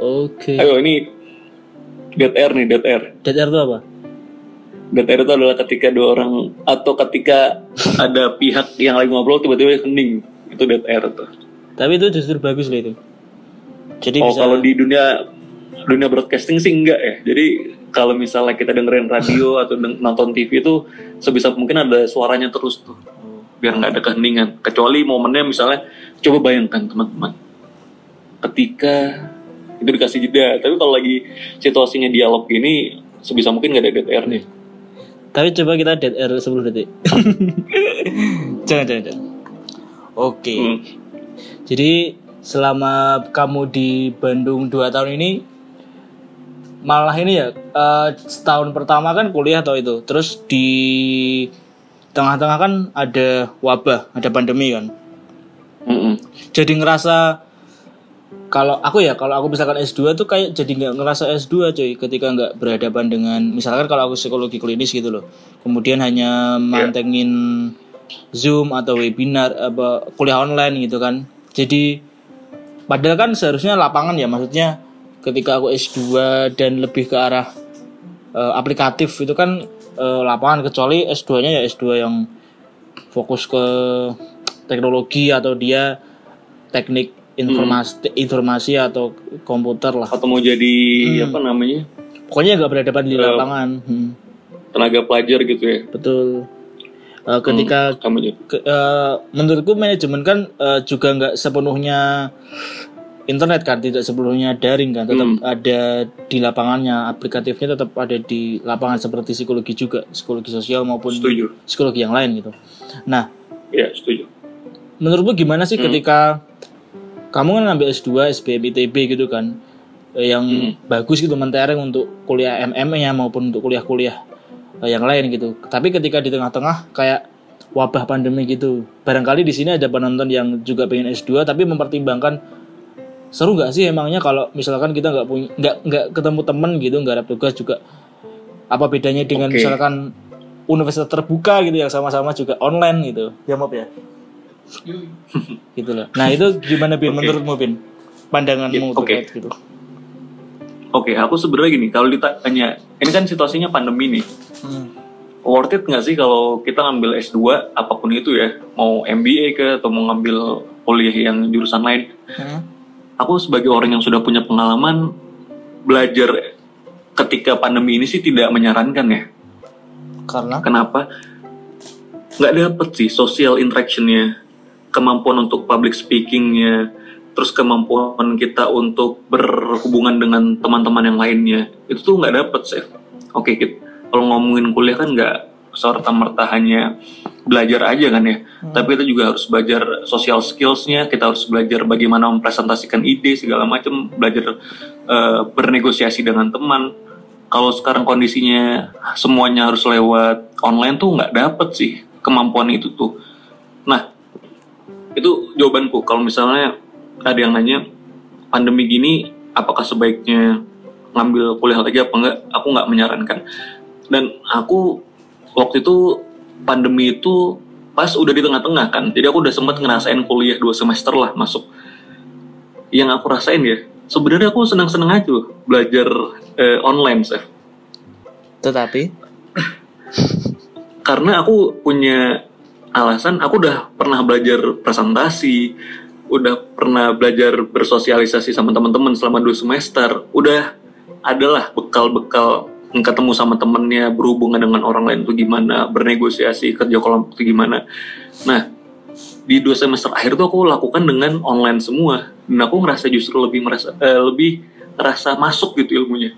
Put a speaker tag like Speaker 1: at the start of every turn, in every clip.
Speaker 1: Oke.
Speaker 2: Ayo ini dead air nih dead air.
Speaker 1: Dead air itu apa?
Speaker 2: Dead air itu adalah ketika dua orang atau ketika ada pihak yang lagi ngobrol tiba-tiba hening itu dead air tuh.
Speaker 1: Tapi itu justru bagus loh itu. Jadi
Speaker 2: Oh
Speaker 1: bisa
Speaker 2: kalau di dunia dunia broadcasting sih enggak ya. Jadi kalau misalnya kita dengerin radio atau deng- nonton TV itu sebisa mungkin ada suaranya terus tuh biar nggak ada keheningan. Kecuali momennya misalnya coba bayangkan teman-teman ketika itu dikasih jeda. Tapi kalau lagi situasinya dialog gini sebisa mungkin nggak ada air nih.
Speaker 1: Tapi coba kita air 10 detik. jangan, jangan, jangan. Oke.
Speaker 2: Hmm.
Speaker 1: Jadi selama kamu di Bandung 2 tahun ini malah ini ya eh, setahun pertama kan kuliah atau itu. Terus di tengah-tengah kan ada wabah, ada pandemi kan.
Speaker 2: Mm-mm.
Speaker 1: Jadi ngerasa kalau aku ya kalau aku misalkan S2 tuh kayak jadi nggak ngerasa S2 coy ketika nggak berhadapan dengan misalkan kalau aku psikologi klinis gitu loh kemudian hanya mantengin Zoom atau webinar apa kuliah online gitu kan jadi padahal kan seharusnya lapangan ya maksudnya ketika aku S2 dan lebih ke arah eh, aplikatif itu kan eh, lapangan kecuali S2-nya ya S2 yang fokus ke teknologi atau dia teknik informasi informasi atau komputer lah.
Speaker 2: Atau mau jadi apa namanya?
Speaker 1: Pokoknya nggak berhadapan di lapangan. Hmm,
Speaker 2: tenaga pelajar gitu ya.
Speaker 1: betul. Eh, ketika
Speaker 2: juga.
Speaker 1: ke- eh, menurutku manajemen kan eh, juga nggak sepenuhnya internet kan tidak sepenuhnya daring kan tetap ada di lapangannya aplikatifnya tetap ada di lapangan seperti psikologi juga psikologi sosial maupun
Speaker 2: Setuju.
Speaker 1: psikologi yang lain gitu nah
Speaker 2: Ya setuju.
Speaker 1: menurutmu gimana sih ketika kamu kan ambil S2, SBM, ITB gitu kan eh, yang bagus gitu mentereng untuk kuliah MM nya maupun untuk kuliah-kuliah eh, yang lain gitu. Tapi ketika di tengah-tengah kayak wabah pandemi gitu, barangkali di sini ada penonton yang juga pengen S2 tapi mempertimbangkan seru nggak sih emangnya kalau misalkan kita nggak punya nggak nggak ketemu temen gitu nggak ada tugas juga apa bedanya dengan
Speaker 2: Oke.
Speaker 1: misalkan universitas terbuka gitu yang sama-sama juga online gitu ya maaf ya gitu loh. Nah itu gimana Bin menurutmu Bin? Pandanganmu
Speaker 2: oke.
Speaker 1: terkait gitu.
Speaker 2: Oke, aku sebenarnya gini, kalau ditanya, ini kan situasinya pandemi nih.
Speaker 1: Hmm.
Speaker 2: Worth it nggak sih kalau kita ngambil S2 apa pun itu ya, mau MBA ke atau mau ngambil kuliah yang jurusan lain.
Speaker 1: Hmm.
Speaker 2: Aku sebagai orang yang sudah punya pengalaman belajar ketika pandemi ini sih tidak menyarankan ya.
Speaker 1: Karena
Speaker 2: Kenapa? Nggak dapet sih social interactionnya, kemampuan untuk public speakingnya, terus kemampuan kita untuk berhubungan dengan teman-teman yang lainnya, itu tuh nggak dapet sih. Oke, kita, kalau ngomongin kuliah kan nggak serta merta hanya belajar aja kan ya, tapi kita juga harus belajar social skillsnya, kita harus belajar bagaimana mempresentasikan ide segala macam, belajar eh, bernegosiasi dengan teman, kalau sekarang kondisinya semuanya harus lewat online tuh nggak dapet sih kemampuan itu tuh. Nah, itu jawabanku. Kalau misalnya ada yang nanya pandemi gini, apakah sebaiknya ngambil kuliah lagi apa enggak? Aku nggak menyarankan. Dan aku waktu itu pandemi itu pas udah di tengah-tengah kan, jadi aku udah sempat ngerasain kuliah dua semester lah masuk. Yang aku rasain ya, sebenarnya aku senang-senang aja loh belajar eh, online, Chef.
Speaker 1: tetapi
Speaker 2: karena aku punya alasan aku udah pernah belajar presentasi udah pernah belajar bersosialisasi sama teman-teman selama dua semester udah adalah bekal-bekal ketemu sama temennya berhubungan dengan orang lain tuh gimana bernegosiasi kerja kelompok tuh gimana. Nah di dua semester akhir tuh aku lakukan dengan online semua. Dan aku ngerasa justru lebih merasa eh, lebih ngerasa masuk gitu ilmunya.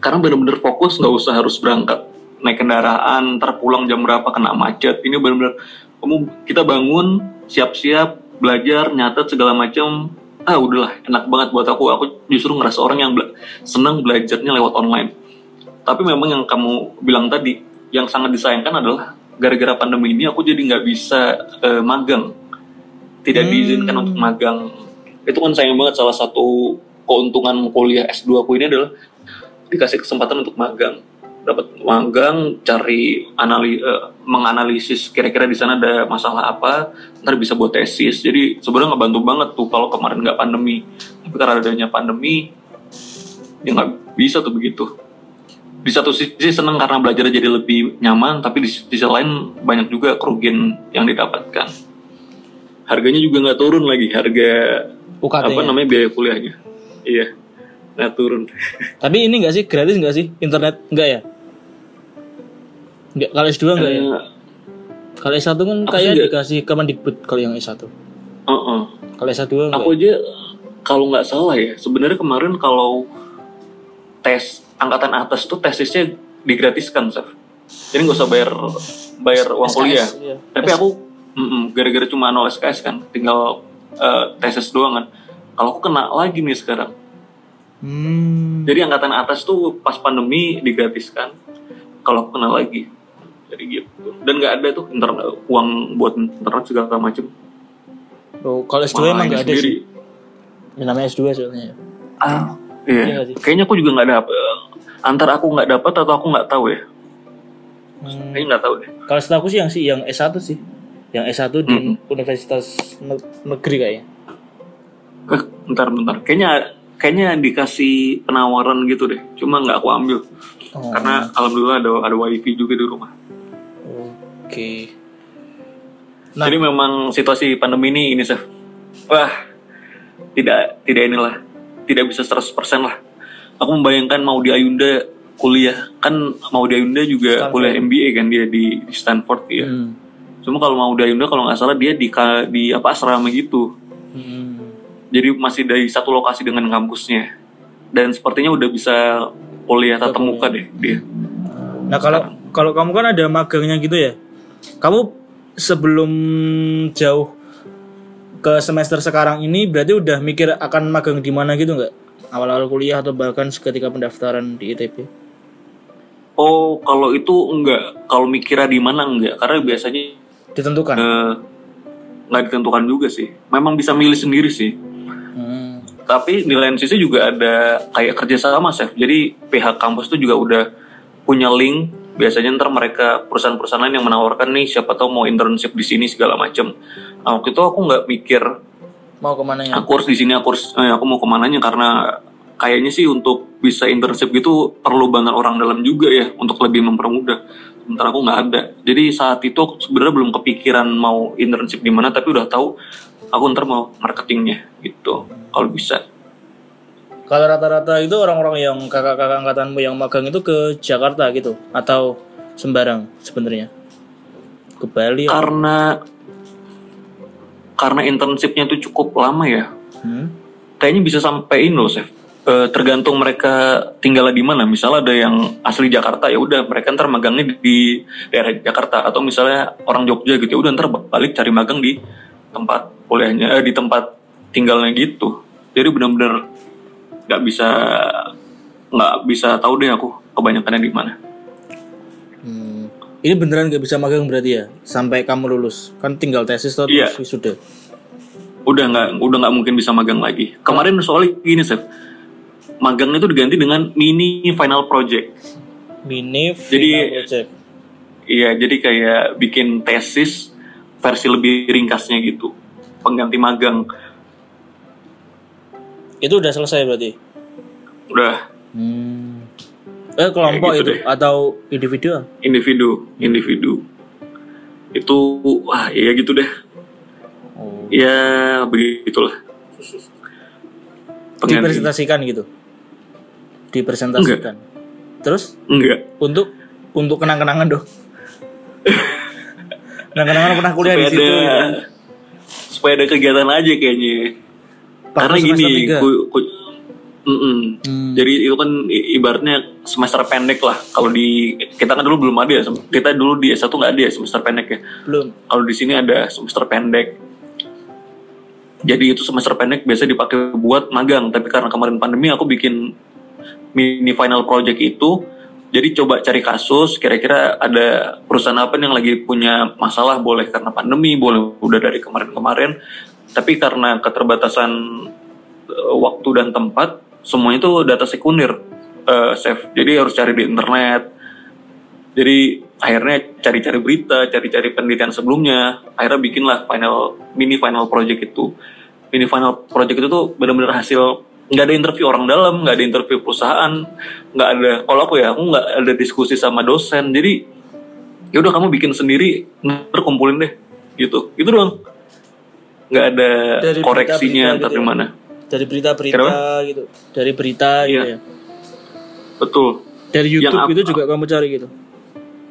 Speaker 2: Karena bener-bener fokus nggak usah harus berangkat naik kendaraan terpulang jam berapa kena macet. Ini bener-bener kamu kita bangun siap-siap belajar nyatet segala macam ah udahlah enak banget buat aku. Aku justru ngerasa orang yang bela- senang belajarnya lewat online tapi memang yang kamu bilang tadi yang sangat disayangkan adalah gara-gara pandemi ini aku jadi nggak bisa eh, magang. Tidak
Speaker 1: Hmm.
Speaker 2: diizinkan untuk magang. Itu kan sayang banget salah satu keuntungan kuliah S2 aku ini adalah dikasih kesempatan untuk magang. Dapat magang cari anali eh, menganalisis kira-kira di sana ada masalah apa ntar bisa buat tesis. Jadi sebenarnya ngebantu banget tuh kalau kemarin nggak pandemi. Tapi karena adanya pandemi ya nggak bisa tuh begitu di satu sisi seneng karena belajar jadi lebih nyaman tapi di sisi lain banyak juga kerugian yang didapatkan harganya juga nggak turun lagi harga
Speaker 1: UKT
Speaker 2: apa namanya biaya kuliahnya iya nggak turun
Speaker 1: Tapi ini enggak sih gratis enggak sih internet enggak ya? Enggak kalau S2 enggak ya?
Speaker 2: Eh,
Speaker 1: Kalau S1 kan kayak
Speaker 2: sih nggak-
Speaker 1: dikasih Kemendikbud kalau yang S1.
Speaker 2: uh-uh.
Speaker 1: Kalau S2 enggak.
Speaker 2: aku aja kalau nggak salah ya sebenarnya kemarin kalau tes angkatan atas tuh tesisnya digratiskan Saf. jadi nggak usah bayar bayar uang
Speaker 1: SKS,
Speaker 2: kuliah
Speaker 1: iya.
Speaker 2: tapi aku gara-gara cuma 0 SKS kan tinggal eh, tesis doang kan kalau aku kena lagi nih sekarang
Speaker 1: Hmm.
Speaker 2: jadi angkatan atas tuh pas pandemi digratiskan kalau aku kena lagi jadi gitu dan nggak ada tuh internet uang buat internet segala macem
Speaker 1: Oh, kalau S2
Speaker 2: Malah
Speaker 1: emang
Speaker 2: ini
Speaker 1: enggak ada
Speaker 2: sendiri.
Speaker 1: sih. Namanya S2 soalnya.
Speaker 2: Ah,
Speaker 1: Iya
Speaker 2: iya.
Speaker 1: sih?
Speaker 2: Kayaknya aku juga nggak dapet. Antara aku nggak dapat atau aku nggak tahu ya.
Speaker 1: Hmm.
Speaker 2: Kayaknya nggak tahu deh.
Speaker 1: Kalau setahu aku sih yang sih yang S1 sih. Yang S1 di. Universitas Ne- Negeri kayaknya.
Speaker 2: Eh, bentar, bentar. Kayaknya kayaknya dikasih penawaran gitu deh. Cuma nggak aku ambil.
Speaker 1: Oh.
Speaker 2: Karena alhamdulillah ada ada wifi juga di rumah.
Speaker 1: Oke. Nah.
Speaker 2: Jadi memang situasi pandemi ini ini Chef. Wah, tidak tidak inilah. Tidak bisa 100% lah. Aku membayangkan mau di Ayunda kuliah kan mau di Ayunda juga
Speaker 1: Stanford.
Speaker 2: kuliah MBA kan dia di, di Stanford ya.
Speaker 1: Hmm.
Speaker 2: Cuma kalau mau di Ayunda kalau nggak salah dia di di apa asrama gitu.
Speaker 1: Hmm.
Speaker 2: Jadi masih dari satu lokasi dengan kampusnya. Dan sepertinya udah bisa kuliah tatap muka deh dia.
Speaker 1: Nah kalau kalau kamu kan ada magangnya gitu ya, kamu sebelum jauh ke semester sekarang ini berarti udah mikir akan magang di mana gitu nggak? Awal-awal kuliah atau bahkan ketika pendaftaran di ITB?
Speaker 2: Oh, kalau itu enggak. Kalau mikirnya di mana enggak. Karena biasanya
Speaker 1: Ditentukan.
Speaker 2: eh, nggak ditentukan juga sih. Memang bisa milih sendiri sih.
Speaker 1: Hmm.
Speaker 2: Tapi di lain sisi juga ada kayak kerjasama, Chef. Jadi pihak kampus tuh juga udah punya link. Biasanya ntar mereka perusahaan-perusahaan lain yang menawarkan nih siapa tahu mau internship di sini segala macam. Nah, waktu itu aku nggak mikir
Speaker 1: Mau ke mana ya?
Speaker 2: aku harus di sini aku harus eh, aku mau ke mananya karena kayaknya sih untuk bisa internship gitu perlu banget orang dalam juga ya untuk lebih mempermudah. Sementara aku nggak ada. Jadi saat itu aku sebenarnya belum kepikiran mau internship di mana tapi udah tahu aku ntar mau marketingnya gitu kalau bisa.
Speaker 1: Kalau rata-rata itu orang-orang yang kakak-kakak angkatanmu yang magang itu ke Jakarta gitu atau sembarang sebenarnya? Ke Bali? atau-
Speaker 2: Karena karena internshipnya itu cukup lama ya.
Speaker 1: Hmm?
Speaker 2: kayaknya bisa sampai ini loh, Chef. Eh, tergantung mereka tinggal di mana. Misalnya ada yang asli Jakarta ya udah mereka ntar magangnya di, di daerah Jakarta atau misalnya orang Jogja gitu ya udah ntar balik cari magang di tempat kuliahnya eh, di tempat tinggalnya gitu. Jadi benar-benar nggak bisa nggak bisa tahu deh aku kebanyakannya di mana.
Speaker 1: Hmm. Ini beneran gak bisa magang berarti ya sampai kamu lulus kan tinggal tesis atau
Speaker 2: Iya.
Speaker 1: wisuda.
Speaker 2: Udah nggak udah nggak mungkin bisa magang lagi. Kemarin soalnya gini Chef. Magangnya itu diganti dengan mini final project.
Speaker 1: Mini
Speaker 2: Jadi-
Speaker 1: final project.
Speaker 2: Iya, jadi kayak bikin tesis versi lebih ringkasnya gitu. Pengganti magang.
Speaker 1: Itu udah selesai berarti.
Speaker 2: Udah
Speaker 1: Hmm. Eh kelompok
Speaker 2: gitu
Speaker 1: itu
Speaker 2: deh.
Speaker 1: atau individual?
Speaker 2: individu, individu. Itu wah iya gitu deh.
Speaker 1: Oh.
Speaker 2: Ya begitulah. Pengganti.
Speaker 1: Dipresentasikan gitu. Dipresentasikan. Terus
Speaker 2: Enggak.
Speaker 1: untuk untuk kenang-kenangan dong. kenang-kenangan pernah kuliah di
Speaker 2: Supaya
Speaker 1: situ.
Speaker 2: ada,
Speaker 1: kan.
Speaker 2: supaya ada kegiatan aja kayaknya. Karena gini, ku- ku- Mm-mm.
Speaker 1: Hmm.
Speaker 2: Jadi itu kan ibaratnya semester pendek lah. Kalau di kita kan dulu belum ada ya. Kita dulu di S1 nggak ada ya semester pendek ya.
Speaker 1: Belum.
Speaker 2: Kalau di sini ada semester pendek. Jadi itu semester pendek biasa dipakai buat magang. Tapi karena kemarin pandemi aku bikin mini final project itu. Jadi coba cari kasus. Kira-kira ada perusahaan apa yang lagi punya masalah boleh karena pandemi, boleh udah dari kemarin-kemarin. Tapi karena keterbatasan eh, waktu dan tempat, semuanya itu data sekunder, eh, Chef. Jadi harus cari di internet. Jadi akhirnya cari-cari berita, cari-cari penelitian sebelumnya, akhirnya bikinlah final mini final project itu. Mini final project itu tuh benar-benar hasil nggak ada interview orang dalam, nggak ada interview perusahaan, nggak ada. Kalau aku ya, aku nggak ada diskusi sama dosen. Jadi ya udah kamu bikin sendiri, ntar kumpulin deh, gitu. Itu doang. Nggak ada
Speaker 1: Dari
Speaker 2: koreksinya
Speaker 1: berita-berita
Speaker 2: ntar
Speaker 1: gitu
Speaker 2: di
Speaker 1: ya?
Speaker 2: mana.
Speaker 1: Dari berita-berita
Speaker 2: Kenapa?
Speaker 1: gitu. Dari berita gitu
Speaker 2: Iya.
Speaker 1: ya.
Speaker 2: Betul.
Speaker 1: Dari YouTube
Speaker 2: apa-
Speaker 1: itu juga kamu cari gitu.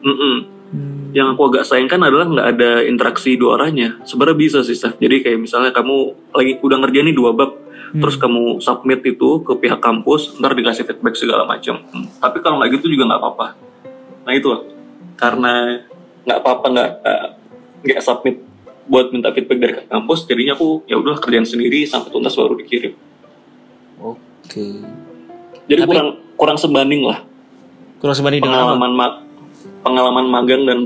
Speaker 2: Mm-mm.
Speaker 1: Hmm.
Speaker 2: Yang aku agak sayangkan adalah nggak ada interaksi dua arahnya. Sebenarnya bisa sih, Steph. Jadi kayak misalnya kamu lagi udah ngerjain nih dua bab, terus kamu submit itu ke pihak kampus, ntar dikasih feedback segala macam. Hmm. Tapi kalau nggak gitu juga nggak apa-apa. Nah itu loh. karena nggak apa-apa nggak nggak- nggak submit buat minta feedback dari kampus, jadinya aku ya udah kerjaan sendiri sampai tuntas baru dikirim.
Speaker 1: Oke.
Speaker 2: Jadi
Speaker 1: Tapi-
Speaker 2: kurang kurang sebanding lah
Speaker 1: Kurang sebanding dengan
Speaker 2: pengalaman ma- pengalaman magang dan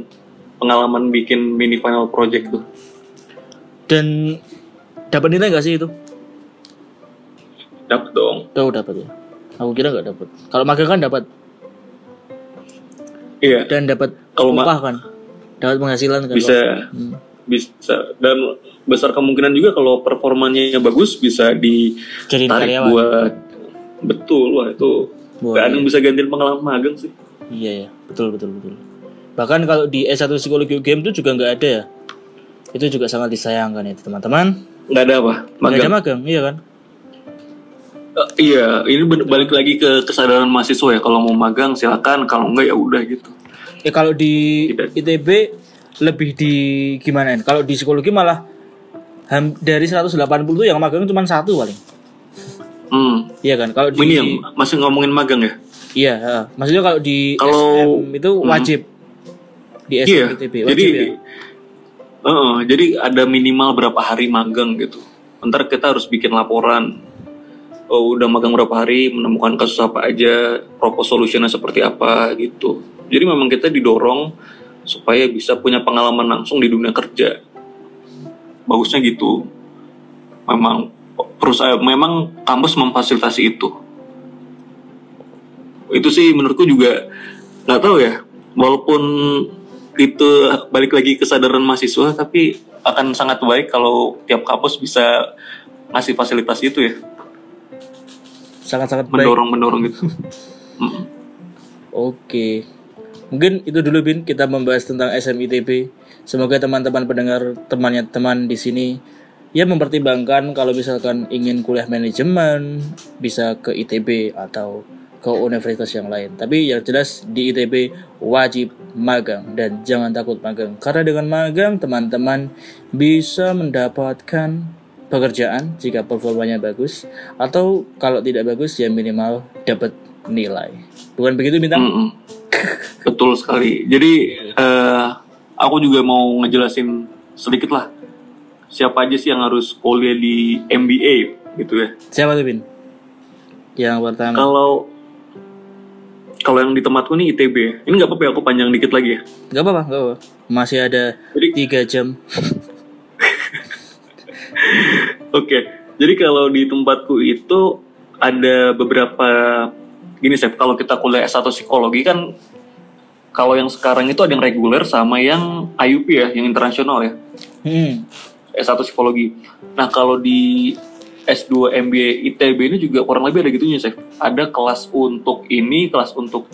Speaker 2: pengalaman bikin mini final project tuh.
Speaker 1: Dan dapat nilai nggak sih itu?
Speaker 2: Dapet dong.
Speaker 1: Tahu dapat ya. Aku kira nggak dapat. Kalau magang kan dapat
Speaker 2: Iya,
Speaker 1: dan dapat
Speaker 2: Kalau ma-
Speaker 1: upah kan. Dapat penghasilan kan.
Speaker 2: bisa
Speaker 1: Hmm.
Speaker 2: Bisa dan besar kemungkinan juga kalau performanya bagus bisa ditarik buat betul wah itu ada yang bisa gantiin pengalaman magang sih.
Speaker 1: Iya ya, betul betul betul. Bahkan kalau di S1 psikologi UGM itu juga nggak ada ya. Itu juga sangat disayangkan ya teman-teman.
Speaker 2: Nggak ada apa
Speaker 1: Nggak
Speaker 2: magang.
Speaker 1: ada magang, iya kan?
Speaker 2: Eh, iya, ini balik lagi ke kesadaran mahasiswa ya. Kalau mau magang silakan, kalau enggak ya udah gitu.
Speaker 1: Ya kalau di
Speaker 2: Tidak.
Speaker 1: ITB lebih di gimana? Kalau di psikologi malah dari 180 tuh yang magang cuma satu paling.
Speaker 2: Hmm.
Speaker 1: Iya kan? Kalau di
Speaker 2: Ini yang masih ngomongin magang ya?
Speaker 1: Iya, ha. maksudnya kalau di
Speaker 2: Kalau-
Speaker 1: SM itu wajib. Di SM
Speaker 2: Iya.
Speaker 1: ITB
Speaker 2: Jadi,
Speaker 1: wajib ya.
Speaker 2: Heeh, jadi ada minimal berapa hari magang gitu. Ntar kita harus bikin laporan. Oh, udah magang berapa hari, menemukan kasus apa aja, propose solutionnya seperti apa gitu. Jadi memang kita didorong supaya bisa punya pengalaman langsung di dunia kerja. Bagusnya gitu. Memang perusahaan, memang kampus memfasilitasi itu. Itu sih menurutku juga nggak tahu ya. Walaupun itu balik lagi kesadaran mahasiswa, tapi akan sangat baik kalau tiap kampus bisa ngasih fasilitas itu ya,
Speaker 1: Sangat-sangat baik.
Speaker 2: mendorong mendorong gitu.
Speaker 1: Oke. Mungkin itu dulu Bin kita membahas tentang SMITB. Semoga teman-teman pendengar temannya teman di sini ya mempertimbangkan kalau misalkan ingin kuliah manajemen bisa ke ITB atau ke universitas yang lain. Tapi yang jelas di ITB wajib magang dan jangan takut magang karena dengan magang teman-teman bisa mendapatkan pekerjaan jika performanya bagus atau kalau tidak bagus ya minimal dapat nilai. Bukan begitu bintang?
Speaker 2: Mm-mm. Betul sekali. Jadi eh, aku juga mau ngejelasin sedikit lah siapa aja sih yang harus kuliah di MBA gitu ya.
Speaker 1: Siapa tuh Bin? Yang pertama.
Speaker 2: Kalau kalau yang di tempatku nih ITB. Ini nggak apa-apa ya, aku panjang dikit lagi ya.
Speaker 1: Gak apa-apa, gak apa. Masih ada
Speaker 2: Jadi
Speaker 1: tiga jam.
Speaker 2: Oke, jadi kalau di tempatku itu ada beberapa gini Chef, kalau kita kuliah S1 psikologi kan kalau yang sekarang itu ada yang reguler sama yang IUP ya, yang internasional ya.
Speaker 1: Hmm.
Speaker 2: S1 psikologi. Nah, kalau di S2 MBA ITB ini juga kurang lebih ada gitunya, Chef. Ada kelas untuk ini, kelas untuk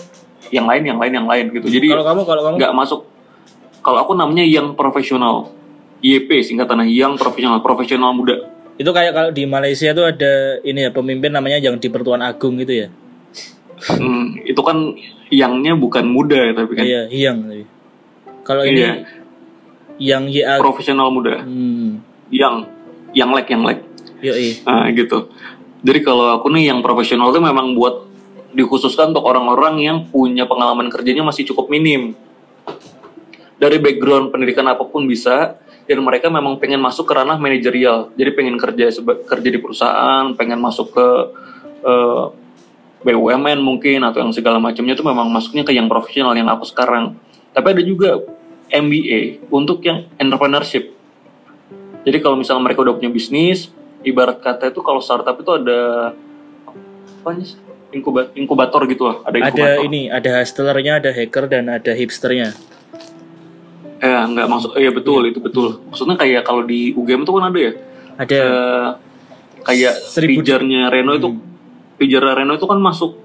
Speaker 2: yang lain, yang lain, yang lain gitu. Jadi
Speaker 1: Kalau kamu, kalau kamu,
Speaker 2: nggak masuk kalau aku namanya yang profesional YP singkatannya yang profesional profesional muda
Speaker 1: itu kayak kalau di Malaysia tuh ada ini ya pemimpin namanya yang di Pertuan Agung gitu ya.
Speaker 2: Hmm, itu kan yangnya bukan muda ya, tapi kan
Speaker 1: Iya, tapi. Kalau ini
Speaker 2: Iya.
Speaker 1: yang YA.
Speaker 2: profesional muda
Speaker 1: Hmm.
Speaker 2: yang yang lek yang lek
Speaker 1: Yoi.
Speaker 2: nah, gitu jadi kalau aku nih yang profesional itu memang buat dikhususkan untuk orang-orang yang punya pengalaman kerjanya masih cukup minim dari background pendidikan apa pun bisa dan mereka memang pengen masuk ke ranah manajerial jadi pengen kerja kerja di perusahaan pengen masuk ke eh, BUMN mungkin atau yang segala macamnya itu memang masuknya ke yang profesional yang aku sekarang tapi ada juga MBA untuk yang entrepreneurship jadi kalau misalnya mereka udah punya bisnis ibarat kata itu kalau startup itu ada apa nih inkubator, inkubator gitu lah. Ada inkubator.
Speaker 1: Ada ini, ada hustlernya, ada hacker dan ada hipsternya.
Speaker 2: Eh, nggak maksud, iya betul itu betul. Maksudnya kayak kalau di UGM tuh kan ada ya,
Speaker 1: Ada
Speaker 2: eh, kayak
Speaker 1: Seribu-
Speaker 2: pijarnya Reno itu, pijar Reno itu kan masuk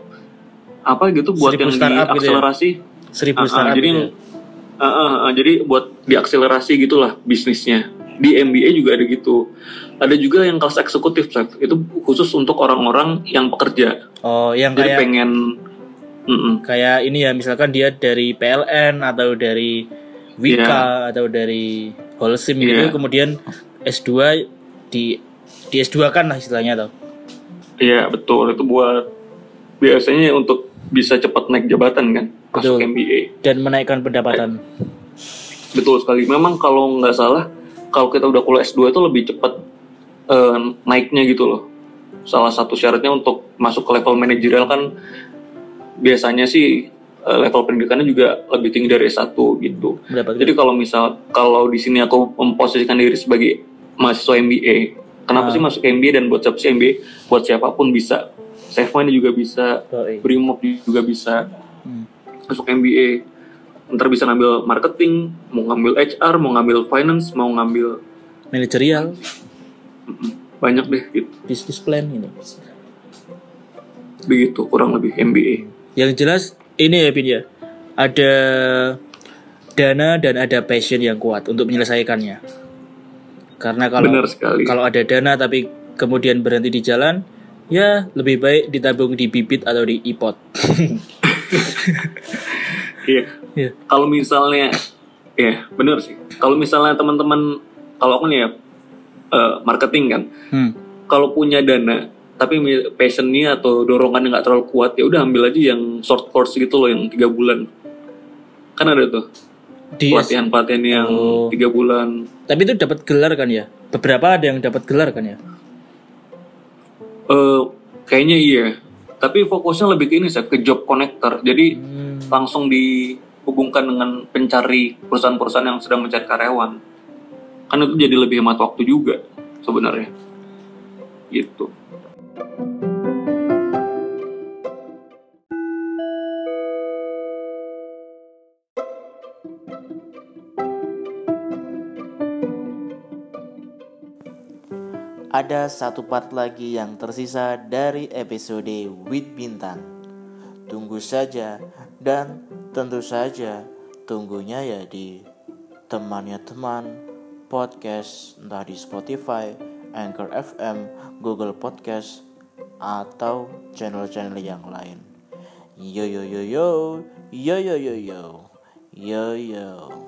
Speaker 2: apa gitu buat
Speaker 1: Seribu
Speaker 2: yang
Speaker 1: startup gitu ya?
Speaker 2: diakselerasi.
Speaker 1: seribu
Speaker 2: ah,
Speaker 1: startup
Speaker 2: jadi
Speaker 1: gitu ya.
Speaker 2: ah, ah, ah, jadi buat diakselerasi gitulah bisnisnya. Di MBA juga ada gitu. Ada juga yang kelas eksekutif, Chef. Itu khusus untuk orang-orang yang pekerja.
Speaker 1: Oh, yang
Speaker 2: Jadi
Speaker 1: kayak
Speaker 2: pengen mm-mm.
Speaker 1: kayak ini ya, misalkan dia dari PLN atau dari Wika atau dari Holcim gitu,
Speaker 2: Iya.
Speaker 1: kemudian S2 di di S2 kan lah istilahnya tuh.
Speaker 2: Iya betul itu buat biasanya untuk bisa cepat naik jabatan kan masuk
Speaker 1: Betul.
Speaker 2: MBA.
Speaker 1: dan menaikkan pendapatan.
Speaker 2: Betul sekali. Memang kalau nggak salah kalau kita udah kuliah S2 itu lebih cepat eh, naiknya gitu loh. Salah satu syaratnya untuk masuk ke level manajerial kan biasanya sih eh, level pendidikannya juga lebih tinggi dari S1 gitu. Jadi kalau misal kalau di sini aku memposisikan diri sebagai mahasiswa MBA, kenapa
Speaker 1: Ah.
Speaker 2: sih masuk MBA dan buat siapa sih MBA? Buat siapa pun bisa. Safe juga bisa. Brimob juga bisa
Speaker 1: Hmm.
Speaker 2: masuk MBA. Ntar bisa ngambil marketing, mau ngambil HR, mau ngambil finance, mau ngambil
Speaker 1: manajerial,
Speaker 2: banyak deh gitu.
Speaker 1: business plan gitu.
Speaker 2: Begitu kurang lebih MBA.
Speaker 1: Yang jelas ini ya Bin ya. Ada dana dan ada passion yang kuat untuk menyelesaikannya. Karena kalau
Speaker 2: Benar sekali.
Speaker 1: kalau ada dana tapi kemudian berhenti di jalan, ya lebih baik ditabung di bibit atau di ipot.
Speaker 2: Iya.
Speaker 1: Iya.
Speaker 2: Kalau misalnya, ya bener sih. Kalau misalnya teman-teman, kalau aku nih ya eh, marketing kan,
Speaker 1: Hmm.
Speaker 2: kalau punya dana tapi passionnya atau dorongannya nggak terlalu kuat ya udah ambil aja yang short course gitu loh yang tiga bulan kan ada tuh
Speaker 1: Di
Speaker 2: pelatihan pelatihan yang
Speaker 1: Oh.
Speaker 2: tiga bulan
Speaker 1: tapi itu dapat gelar kan ya? Beberapa ada yang dapat gelar kan ya?
Speaker 2: Eh kayaknya iya tapi fokusnya lebih ke ini saya ke job connector jadi
Speaker 1: Hmm.
Speaker 2: langsung dihubungkan dengan pencari perusahaan-perusahaan yang sedang mencari karyawan kan itu jadi lebih hemat waktu juga sebenarnya gitu
Speaker 3: Ada satu part lagi yang tersisa dari episode With Bintang. Tunggu saja dan tentu saja tunggunya ya di temannya teman podcast entah di Spotify, Anchor FM, Google Podcast atau channel-channel yang lain. Yo yo yo yo yo yo yo yo yo yo.